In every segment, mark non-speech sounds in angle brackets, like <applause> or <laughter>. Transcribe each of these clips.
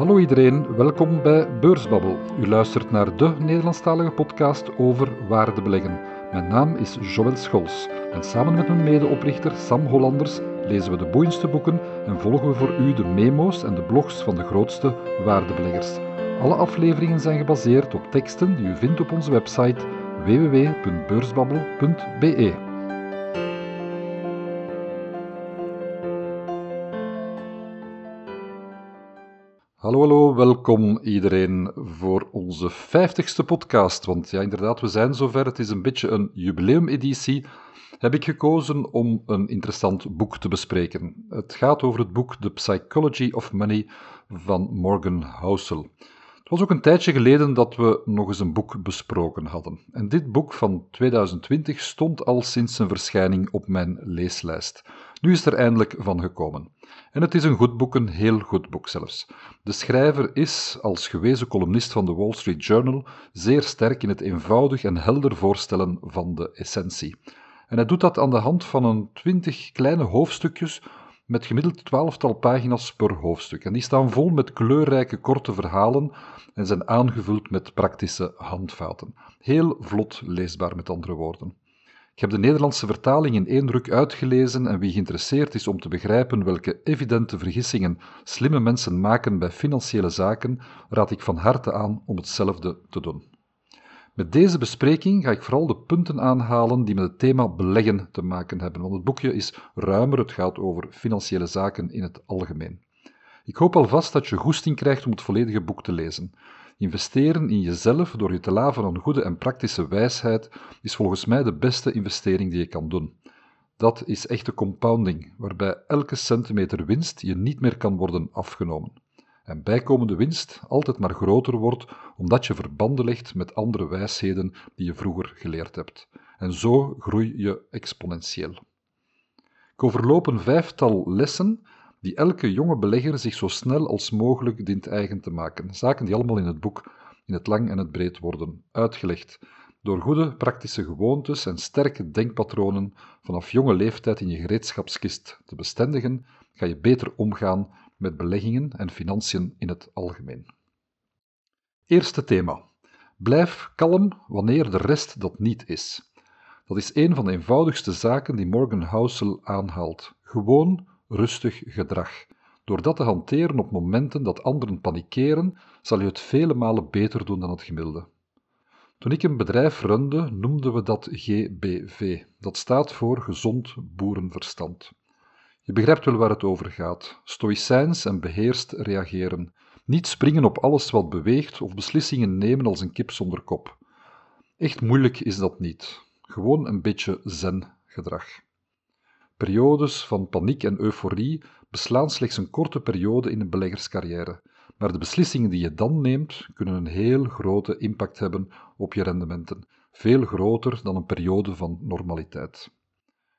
Hallo iedereen, welkom bij Beursbabbel. U luistert naar de Nederlandstalige podcast over waardebeleggen. Mijn naam is Joël Schols en samen met mijn medeoprichter Sam Hollanders lezen we de boeiendste boeken en volgen we voor u de memo's en de blogs van de grootste waardebeleggers. Alle afleveringen zijn gebaseerd op teksten die u vindt op onze website www.beursbabbel.be. Hallo, hallo, welkom iedereen voor onze vijftigste podcast. Want ja, inderdaad, we zijn zover. Het is een beetje een jubileumeditie. Heb ik gekozen om een interessant boek te bespreken. Het gaat over het boek The Psychology of Money van Morgan Housel. Het was ook een tijdje geleden dat we nog eens een boek besproken hadden. En dit boek van 2020 stond al sinds zijn verschijning op mijn leeslijst. Nu is er eindelijk van gekomen. En het is een goed boek, een heel goed boek zelfs. De schrijver is, als gewezen columnist van de Wall Street Journal, zeer sterk in het eenvoudig en helder voorstellen van de essentie. En hij doet dat aan de hand van een twintig kleine hoofdstukjes met gemiddeld twaalftal pagina's per hoofdstuk. En die staan vol met kleurrijke korte verhalen en zijn aangevuld met praktische handvaten. Heel vlot leesbaar, met andere woorden. Ik heb de Nederlandse vertaling in één druk uitgelezen en wie geïnteresseerd is om te begrijpen welke evidente vergissingen slimme mensen maken bij financiële zaken, raad ik van harte aan om hetzelfde te doen. Met deze bespreking ga ik vooral de punten aanhalen die met het thema beleggen te maken hebben, want het boekje is ruimer, het gaat over financiële zaken in het algemeen. Ik hoop alvast dat je goesting krijgt om het volledige boek te lezen. Investeren in jezelf door je te laven aan goede en praktische wijsheid is volgens mij de beste investering die je kan doen. Dat is echte compounding, waarbij elke centimeter winst je niet meer kan worden afgenomen. En bijkomende winst altijd maar groter wordt omdat je verbanden legt met andere wijsheden die je vroeger geleerd hebt. En zo groei je exponentieel. Ik overloop een vijftal lessen die elke jonge belegger zich zo snel als mogelijk dient eigen te maken. Zaken die allemaal in het boek in het lang en het breed worden uitgelegd. Door goede praktische gewoontes en sterke denkpatronen vanaf jonge leeftijd in je gereedschapskist te bestendigen, ga je beter omgaan met beleggingen en financiën in het algemeen. Eerste thema. Blijf kalm wanneer de rest dat niet is. Dat is een van de eenvoudigste zaken die Morgan Housel aanhaalt. Gewoon rustig gedrag. Door dat te hanteren op momenten dat anderen panikeren, zal je het vele malen beter doen dan het gemiddelde. Toen ik een bedrijf runde, noemden we dat GBV. Dat staat voor gezond boerenverstand. Je begrijpt wel waar het over gaat. Stoïcijns en beheerst reageren. Niet springen op alles wat beweegt of beslissingen nemen als een kip zonder kop. Echt moeilijk is dat niet. Gewoon een beetje zen-gedrag. Periodes van paniek en euforie beslaan slechts een korte periode in een beleggerscarrière, maar de beslissingen die je dan neemt kunnen een heel grote impact hebben op je rendementen, veel groter dan een periode van normaliteit.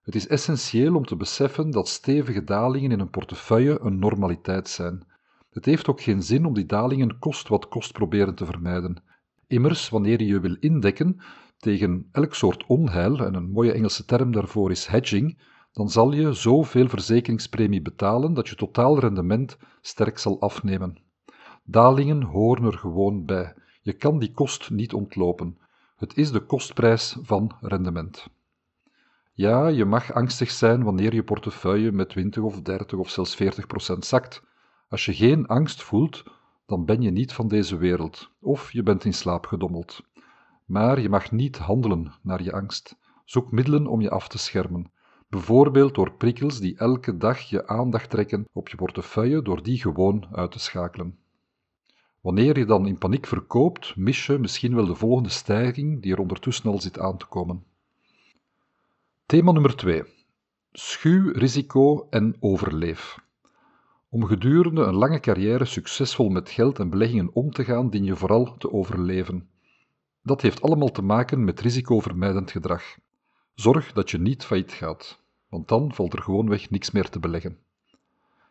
Het is essentieel om te beseffen dat stevige dalingen in een portefeuille een normaliteit zijn. Het heeft ook geen zin om die dalingen kost wat kost proberen te vermijden. Immers, wanneer je je wil indekken tegen elk soort onheil, en een mooie Engelse term daarvoor is hedging, dan zal je zoveel verzekeringspremie betalen dat je totaalrendement sterk zal afnemen. Dalingen horen er gewoon bij. Je kan die kost niet ontlopen. Het is de kostprijs van rendement. Ja, je mag angstig zijn wanneer je portefeuille met 20 of 30 of zelfs 40 procent zakt. Als je geen angst voelt, dan ben je niet van deze wereld, of je bent in slaap gedommeld. Maar je mag niet handelen naar je angst. Zoek middelen om je af te schermen. Bijvoorbeeld door prikkels die elke dag je aandacht trekken op je portefeuille door die gewoon uit te schakelen. Wanneer je dan in paniek verkoopt, mis je misschien wel de volgende stijging die er ondertussen al zit aan te komen. Thema nummer 2. Schuw risico en overleef. Om gedurende een lange carrière succesvol met geld en beleggingen om te gaan, dien je vooral te overleven. Dat heeft allemaal te maken met risicovermijdend gedrag. Zorg dat je niet failliet gaat, want dan valt er gewoonweg niks meer te beleggen.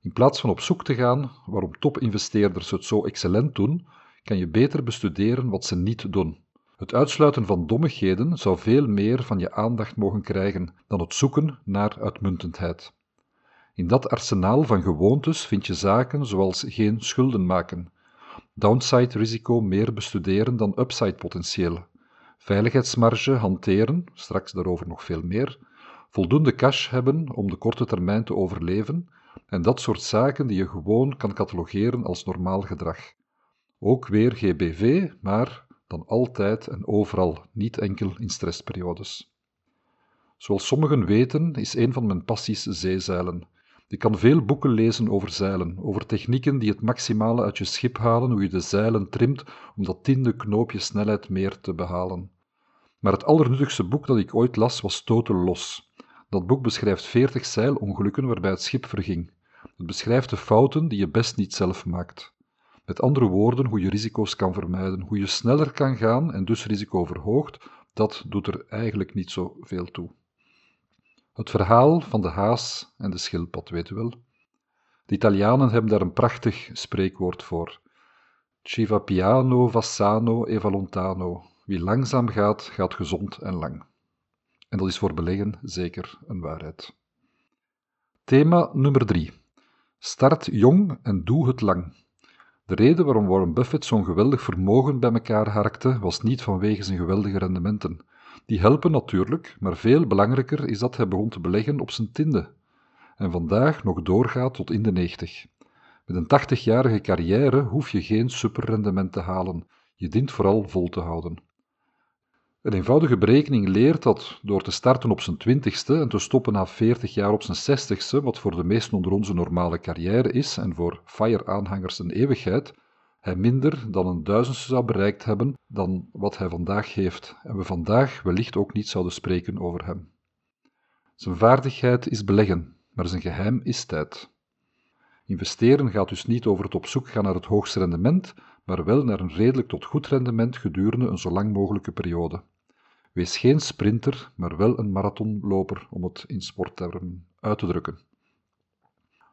In plaats van op zoek te gaan waarom topinvesteerders het zo excellent doen, kan je beter bestuderen wat ze niet doen. Het uitsluiten van dommigheden zou veel meer van je aandacht mogen krijgen dan het zoeken naar uitmuntendheid. In dat arsenaal van gewoontes vind je zaken zoals geen schulden maken, downside risico meer bestuderen dan upside potentieel, veiligheidsmarge hanteren, straks daarover nog veel meer, voldoende cash hebben om de korte termijn te overleven en dat soort zaken die je gewoon kan catalogeren als normaal gedrag. Ook weer GBV, maar dan altijd en overal, niet enkel in stressperiodes. Zoals sommigen weten, is een van mijn passies zeezeilen. Je kan veel boeken lezen over zeilen, over technieken die het maximale uit je schip halen, hoe je de zeilen trimt om dat tiende knoopje snelheid meer te behalen. Maar het allernuttigste boek dat ik ooit las was Total Los. Dat boek beschrijft veertig zeilongelukken waarbij het schip verging. Het beschrijft de fouten die je best niet zelf maakt. Met andere woorden, hoe je risico's kan vermijden, hoe je sneller kan gaan en dus risico verhoogt, dat doet er eigenlijk niet zo veel toe. Het verhaal van de haas en de schildpad, weet u wel. De Italianen hebben daar een prachtig spreekwoord voor. Ci va piano, va sano e va lontano. Wie langzaam gaat, gaat gezond en lang. En dat is voor beleggen zeker een waarheid. Thema nummer 3. Start jong en doe het lang. De reden waarom Warren Buffett zo'n geweldig vermogen bij elkaar harkte, was niet vanwege zijn geweldige rendementen. Die helpen natuurlijk, maar veel belangrijker is dat hij begon te beleggen op zijn tinde. En vandaag nog doorgaat tot in de 90. Met een 80-jarige carrière hoef je geen superrendement te halen. Je dient vooral vol te houden. Een eenvoudige berekening leert dat door te starten op zijn twintigste en te stoppen na 40 jaar op zijn zestigste, wat voor de meesten onder onze normale carrière is en voor FIRE-aanhangers een eeuwigheid, hij minder dan een duizendste zou bereikt hebben dan wat hij vandaag heeft en we vandaag wellicht ook niet zouden spreken over hem. Zijn vaardigheid is beleggen, maar zijn geheim is tijd. Investeren gaat dus niet over het op zoek gaan naar het hoogste rendement, maar wel naar een redelijk tot goed rendement gedurende een zo lang mogelijke periode. Wees geen sprinter, maar wel een marathonloper, om het in sporttermen uit te drukken.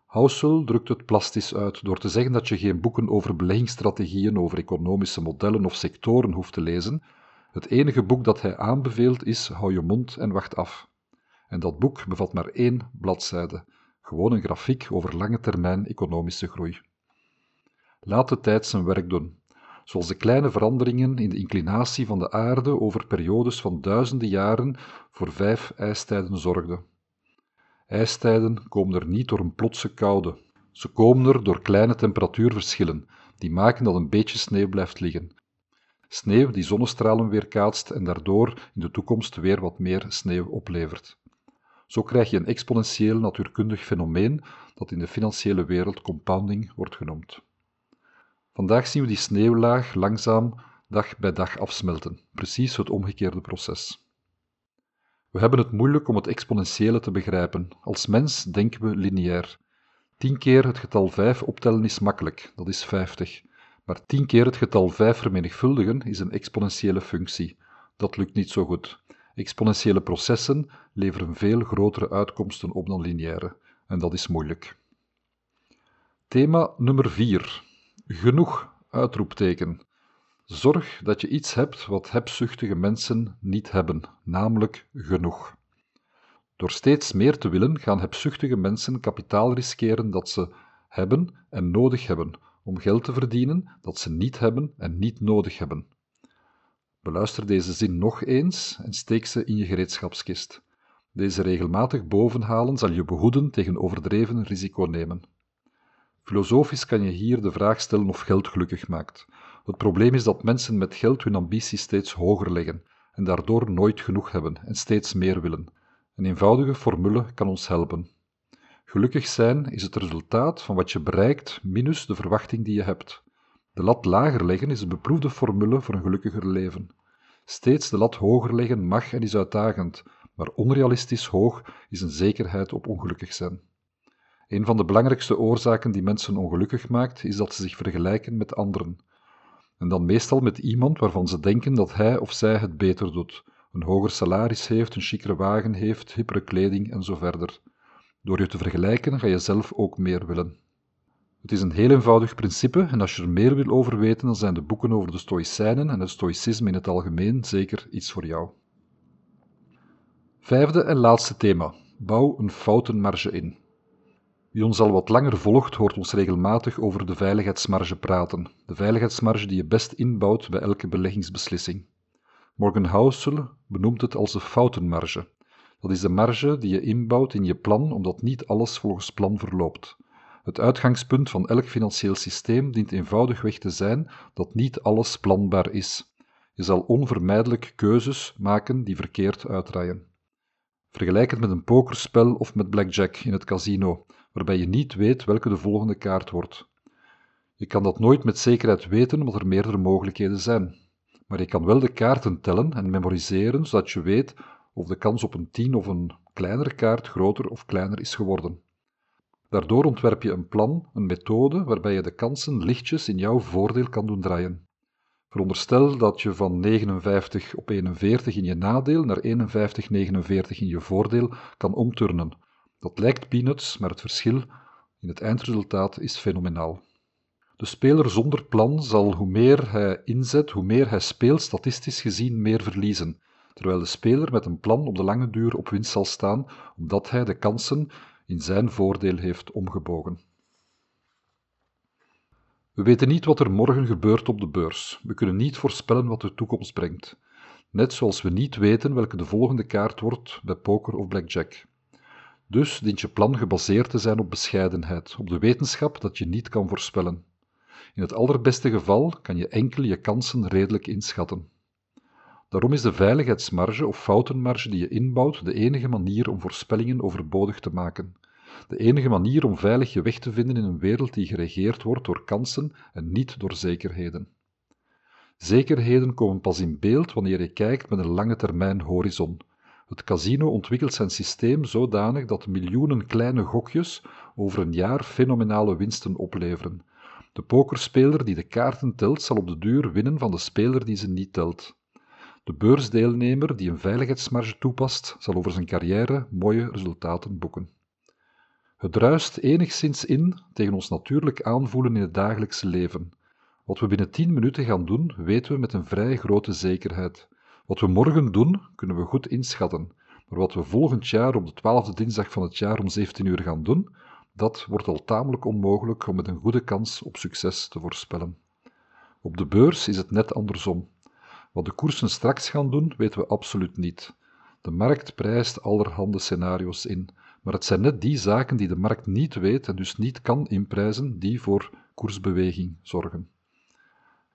Housel drukt het plastisch uit door te zeggen dat je geen boeken over beleggingsstrategieën, over economische modellen of sectoren hoeft te lezen. Het enige boek dat hij aanbeveelt is Hou je mond en wacht af. En dat boek bevat maar één bladzijde, gewoon een grafiek over lange termijn economische groei. Laat de tijd zijn werk doen zoals de kleine veranderingen in de inclinatie van de aarde over periodes van duizenden jaren voor vijf ijstijden zorgden. IJstijden komen er niet door een plotse koude. Ze komen er door kleine temperatuurverschillen, die maken dat een beetje sneeuw blijft liggen. Sneeuw die zonnestralen weerkaatst en daardoor in de toekomst weer wat meer sneeuw oplevert. Zo krijg je een exponentieel natuurkundig fenomeen dat in de financiële wereld compounding wordt genoemd. Vandaag zien we die sneeuwlaag langzaam dag bij dag afsmelten, precies het omgekeerde proces. We hebben het moeilijk om het exponentiële te begrijpen. Als mens denken we lineair. Tien keer het getal 5 optellen is makkelijk, dat is 50. Maar tien keer het getal 5 vermenigvuldigen is een exponentiële functie. Dat lukt niet zo goed. Exponentiële processen leveren veel grotere uitkomsten op dan lineaire, en dat is moeilijk. Thema nummer 4. Genoeg, uitroepteken. Zorg dat je iets hebt wat hebzuchtige mensen niet hebben, namelijk genoeg. Door steeds meer te willen gaan hebzuchtige mensen kapitaal riskeren dat ze hebben en nodig hebben, om geld te verdienen dat ze niet hebben en niet nodig hebben. Beluister deze zin nog eens en steek ze in je gereedschapskist. Deze regelmatig bovenhalen zal je behoeden tegen overdreven risico nemen. Filosofisch kan je hier de vraag stellen of geld gelukkig maakt. Het probleem is dat mensen met geld hun ambitie steeds hoger leggen en daardoor nooit genoeg hebben en steeds meer willen. Een eenvoudige formule kan ons helpen. Gelukkig zijn is het resultaat van wat je bereikt minus de verwachting die je hebt. De lat lager leggen is een beproefde formule voor een gelukkiger leven. Steeds de lat hoger leggen mag en is uitdagend, maar onrealistisch hoog is een zekerheid op ongelukkig zijn. Een van de belangrijkste oorzaken die mensen ongelukkig maakt, is dat ze zich vergelijken met anderen. En dan meestal met iemand waarvan ze denken dat hij of zij het beter doet, een hoger salaris heeft, een chicere wagen heeft, hippere kleding en zo verder. Door je te vergelijken ga je zelf ook meer willen. Het is een heel eenvoudig principe en als je er meer wil over weten, dan zijn de boeken over de Stoïcijnen en het Stoïcisme in het algemeen zeker iets voor jou. Vijfde en laatste thema. Bouw een foutenmarge in. Wie ons al wat langer volgt, hoort ons regelmatig over de veiligheidsmarge praten. De veiligheidsmarge die je best inbouwt bij elke beleggingsbeslissing. Morgan Housel benoemt het als de foutenmarge. Dat is de marge die je inbouwt in je plan omdat niet alles volgens plan verloopt. Het uitgangspunt van elk financieel systeem dient eenvoudigweg te zijn dat niet alles planbaar is. Je zal onvermijdelijk keuzes maken die verkeerd uitdraaien. Vergelijk het met een pokerspel of met blackjack in het casino, waarbij je niet weet welke de volgende kaart wordt. Je kan dat nooit met zekerheid weten omdat er meerdere mogelijkheden zijn. Maar je kan wel de kaarten tellen en memoriseren zodat je weet of de kans op een 10 of een kleinere kaart groter of kleiner is geworden. Daardoor ontwerp je een plan, een methode waarbij je de kansen lichtjes in jouw voordeel kan doen draaien. Veronderstel dat je van 59 op 41 in je nadeel naar 51, 49 in je voordeel kan omturnen. Dat lijkt peanuts, maar het verschil in het eindresultaat is fenomenaal. De speler zonder plan zal hoe meer hij inzet, hoe meer hij speelt, statistisch gezien meer verliezen, terwijl de speler met een plan op de lange duur op winst zal staan, omdat hij de kansen in zijn voordeel heeft omgebogen. We weten niet wat er morgen gebeurt op de beurs. We kunnen niet voorspellen wat de toekomst brengt. Net zoals we niet weten welke de volgende kaart wordt bij poker of blackjack. Dus dient je plan gebaseerd te zijn op bescheidenheid, op de wetenschap dat je niet kan voorspellen. In het allerbeste geval kan je enkel je kansen redelijk inschatten. Daarom is de veiligheidsmarge of foutenmarge die je inbouwt de enige manier om voorspellingen overbodig te maken. De enige manier om veilig je weg te vinden in een wereld die geregeerd wordt door kansen en niet door zekerheden. Zekerheden komen pas in beeld wanneer je kijkt met een lange termijn horizon. Het casino ontwikkelt zijn systeem zodanig dat miljoenen kleine gokjes over een jaar fenomenale winsten opleveren. De pokerspeler die de kaarten telt, zal op de duur winnen van de speler die ze niet telt. De beursdeelnemer die een veiligheidsmarge toepast, zal over zijn carrière mooie resultaten boeken. Het druist enigszins in tegen ons natuurlijk aanvoelen in het dagelijkse leven. Wat we binnen tien minuten gaan doen, weten we met een vrij grote zekerheid. Wat we morgen doen, kunnen we goed inschatten. Maar wat we volgend jaar op de twaalfde dinsdag van het jaar om 17 uur gaan doen, dat wordt al tamelijk onmogelijk om met een goede kans op succes te voorspellen. Op de beurs is het net andersom. Wat de koersen straks gaan doen, weten we absoluut niet. De markt prijst allerhande scenario's in, maar het zijn net die zaken die de markt niet weet en dus niet kan inprijzen, die voor koersbeweging zorgen.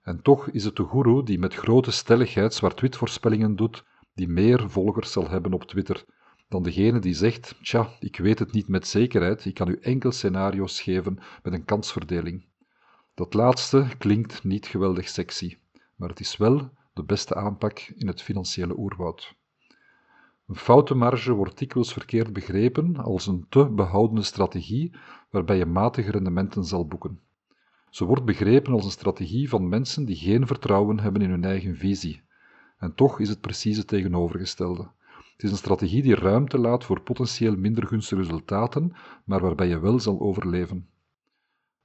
En toch is het de goeroe die met grote stelligheid zwart-wit voorspellingen doet, die meer volgers zal hebben op Twitter dan degene die zegt: Tja, ik weet het niet met zekerheid, ik kan u enkel scenario's geven met een kansverdeling. Dat laatste klinkt niet geweldig sexy, maar het is wel de beste aanpak in het financiële oerwoud. Een foutenmarge wordt dikwijls verkeerd begrepen als een te behoudende strategie waarbij je matige rendementen zal boeken. Ze wordt begrepen als een strategie van mensen die geen vertrouwen hebben in hun eigen visie. En toch is het precies het tegenovergestelde. Het is een strategie die ruimte laat voor potentieel minder gunstige resultaten, maar waarbij je wel zal overleven.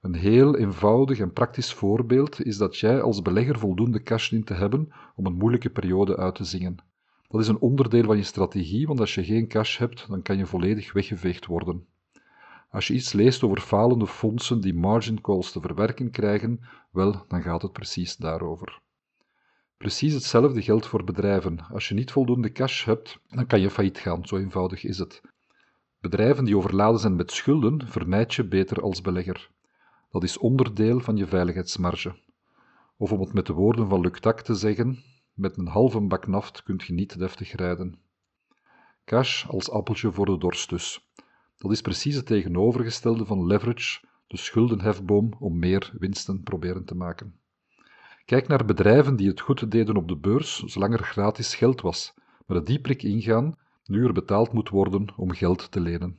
Een heel eenvoudig en praktisch voorbeeld is dat jij als belegger voldoende cash dient te hebben om een moeilijke periode uit te zingen. Dat is een onderdeel van je strategie, want als je geen cash hebt, dan kan je volledig weggeveegd worden. Als je iets leest over falende fondsen die margin calls te verwerken krijgen, wel, dan gaat het precies daarover. Precies hetzelfde geldt voor bedrijven. Als je niet voldoende cash hebt, dan kan je failliet gaan, zo eenvoudig is het. Bedrijven die overladen zijn met schulden, vermijd je beter als belegger. Dat is onderdeel van je veiligheidsmarge. Of om het met de woorden van Luc te zeggen, met een halve bak naft kunt je niet deftig rijden. Cash als appeltje voor de dorst dus. Dat is precies het tegenovergestelde van leverage, de schuldenhefboom om meer winsten proberen te maken. Kijk naar bedrijven die het goed deden op de beurs zolang er gratis geld was, maar het dieprik ingaan nu er betaald moet worden om geld te lenen.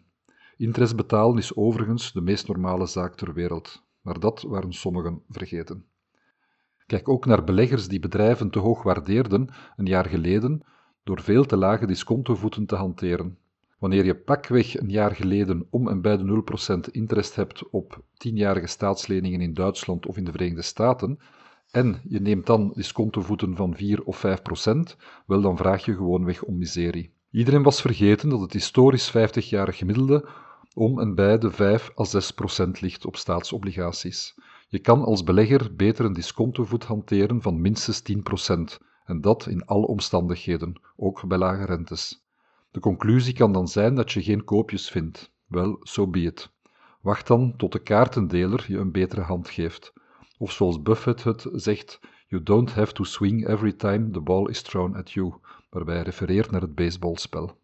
Interest betalen is overigens de meest normale zaak ter wereld, maar dat waren sommigen vergeten. Kijk ook naar beleggers die bedrijven te hoog waardeerden een jaar geleden door veel te lage discontovoeten te hanteren. Wanneer je pakweg een jaar geleden om en bij de 0% interest hebt op tienjarige staatsleningen in Duitsland of in de Verenigde Staten, en je neemt dan discontovoeten van 4 of 5%, wel dan vraag je gewoonweg om miserie. Iedereen was vergeten dat het historisch 50-jarig gemiddelde om en bij de 5 à 6 procent ligt op staatsobligaties. Je kan als belegger beter een discontovoet hanteren van minstens 10 procent, en dat in alle omstandigheden, ook bij lage rentes. De conclusie kan dan zijn dat je geen koopjes vindt. Wel, zo so be. Wacht dan tot de kaartendeler je een betere hand geeft. Of zoals Buffett het zegt, you don't have to swing every time the ball is thrown at you, waarbij hij refereert naar het baseballspel.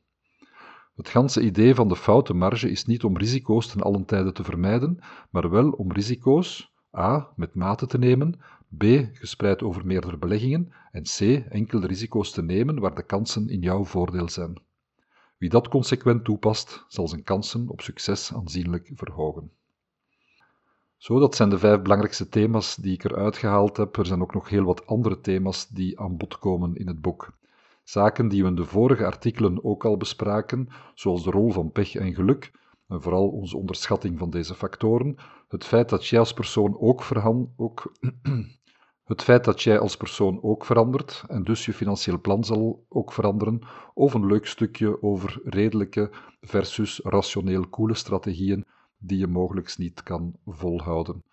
Het ganse idee van de foute marge is niet om risico's ten allen tijde te vermijden, maar wel om risico's a. met mate te nemen, b. gespreid over meerdere beleggingen en c. enkele risico's te nemen waar de kansen in jouw voordeel zijn. Wie dat consequent toepast, zal zijn kansen op succes aanzienlijk verhogen. Zo, dat zijn de vijf belangrijkste thema's die ik eruit gehaald heb. Er zijn ook nog heel wat andere thema's die aan bod komen in het boek. Zaken die we in de vorige artikelen ook al bespraken, zoals de rol van pech en geluk, en vooral onze onderschatting van deze factoren, het feit dat jij als persoon ook, verhan, ook <clears throat> het feit dat jij als persoon ook verandert en dus je financieel plan zal ook veranderen, of een leuk stukje over redelijke versus rationeel koele strategieën die je mogelijk niet kan volhouden.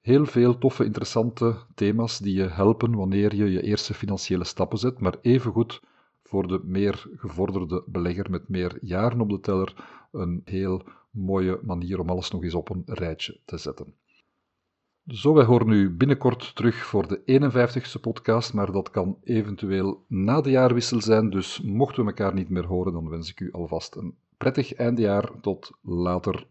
Heel veel toffe, interessante thema's die je helpen wanneer je je eerste financiële stappen zet, maar evengoed voor de meer gevorderde belegger met meer jaren op de teller een heel mooie manier om alles nog eens op een rijtje te zetten. Zo, wij horen u binnenkort terug voor de 51ste podcast, maar dat kan eventueel na de jaarwissel zijn, dus mochten we elkaar niet meer horen, dan wens ik u alvast een prettig eindejaar. Tot later.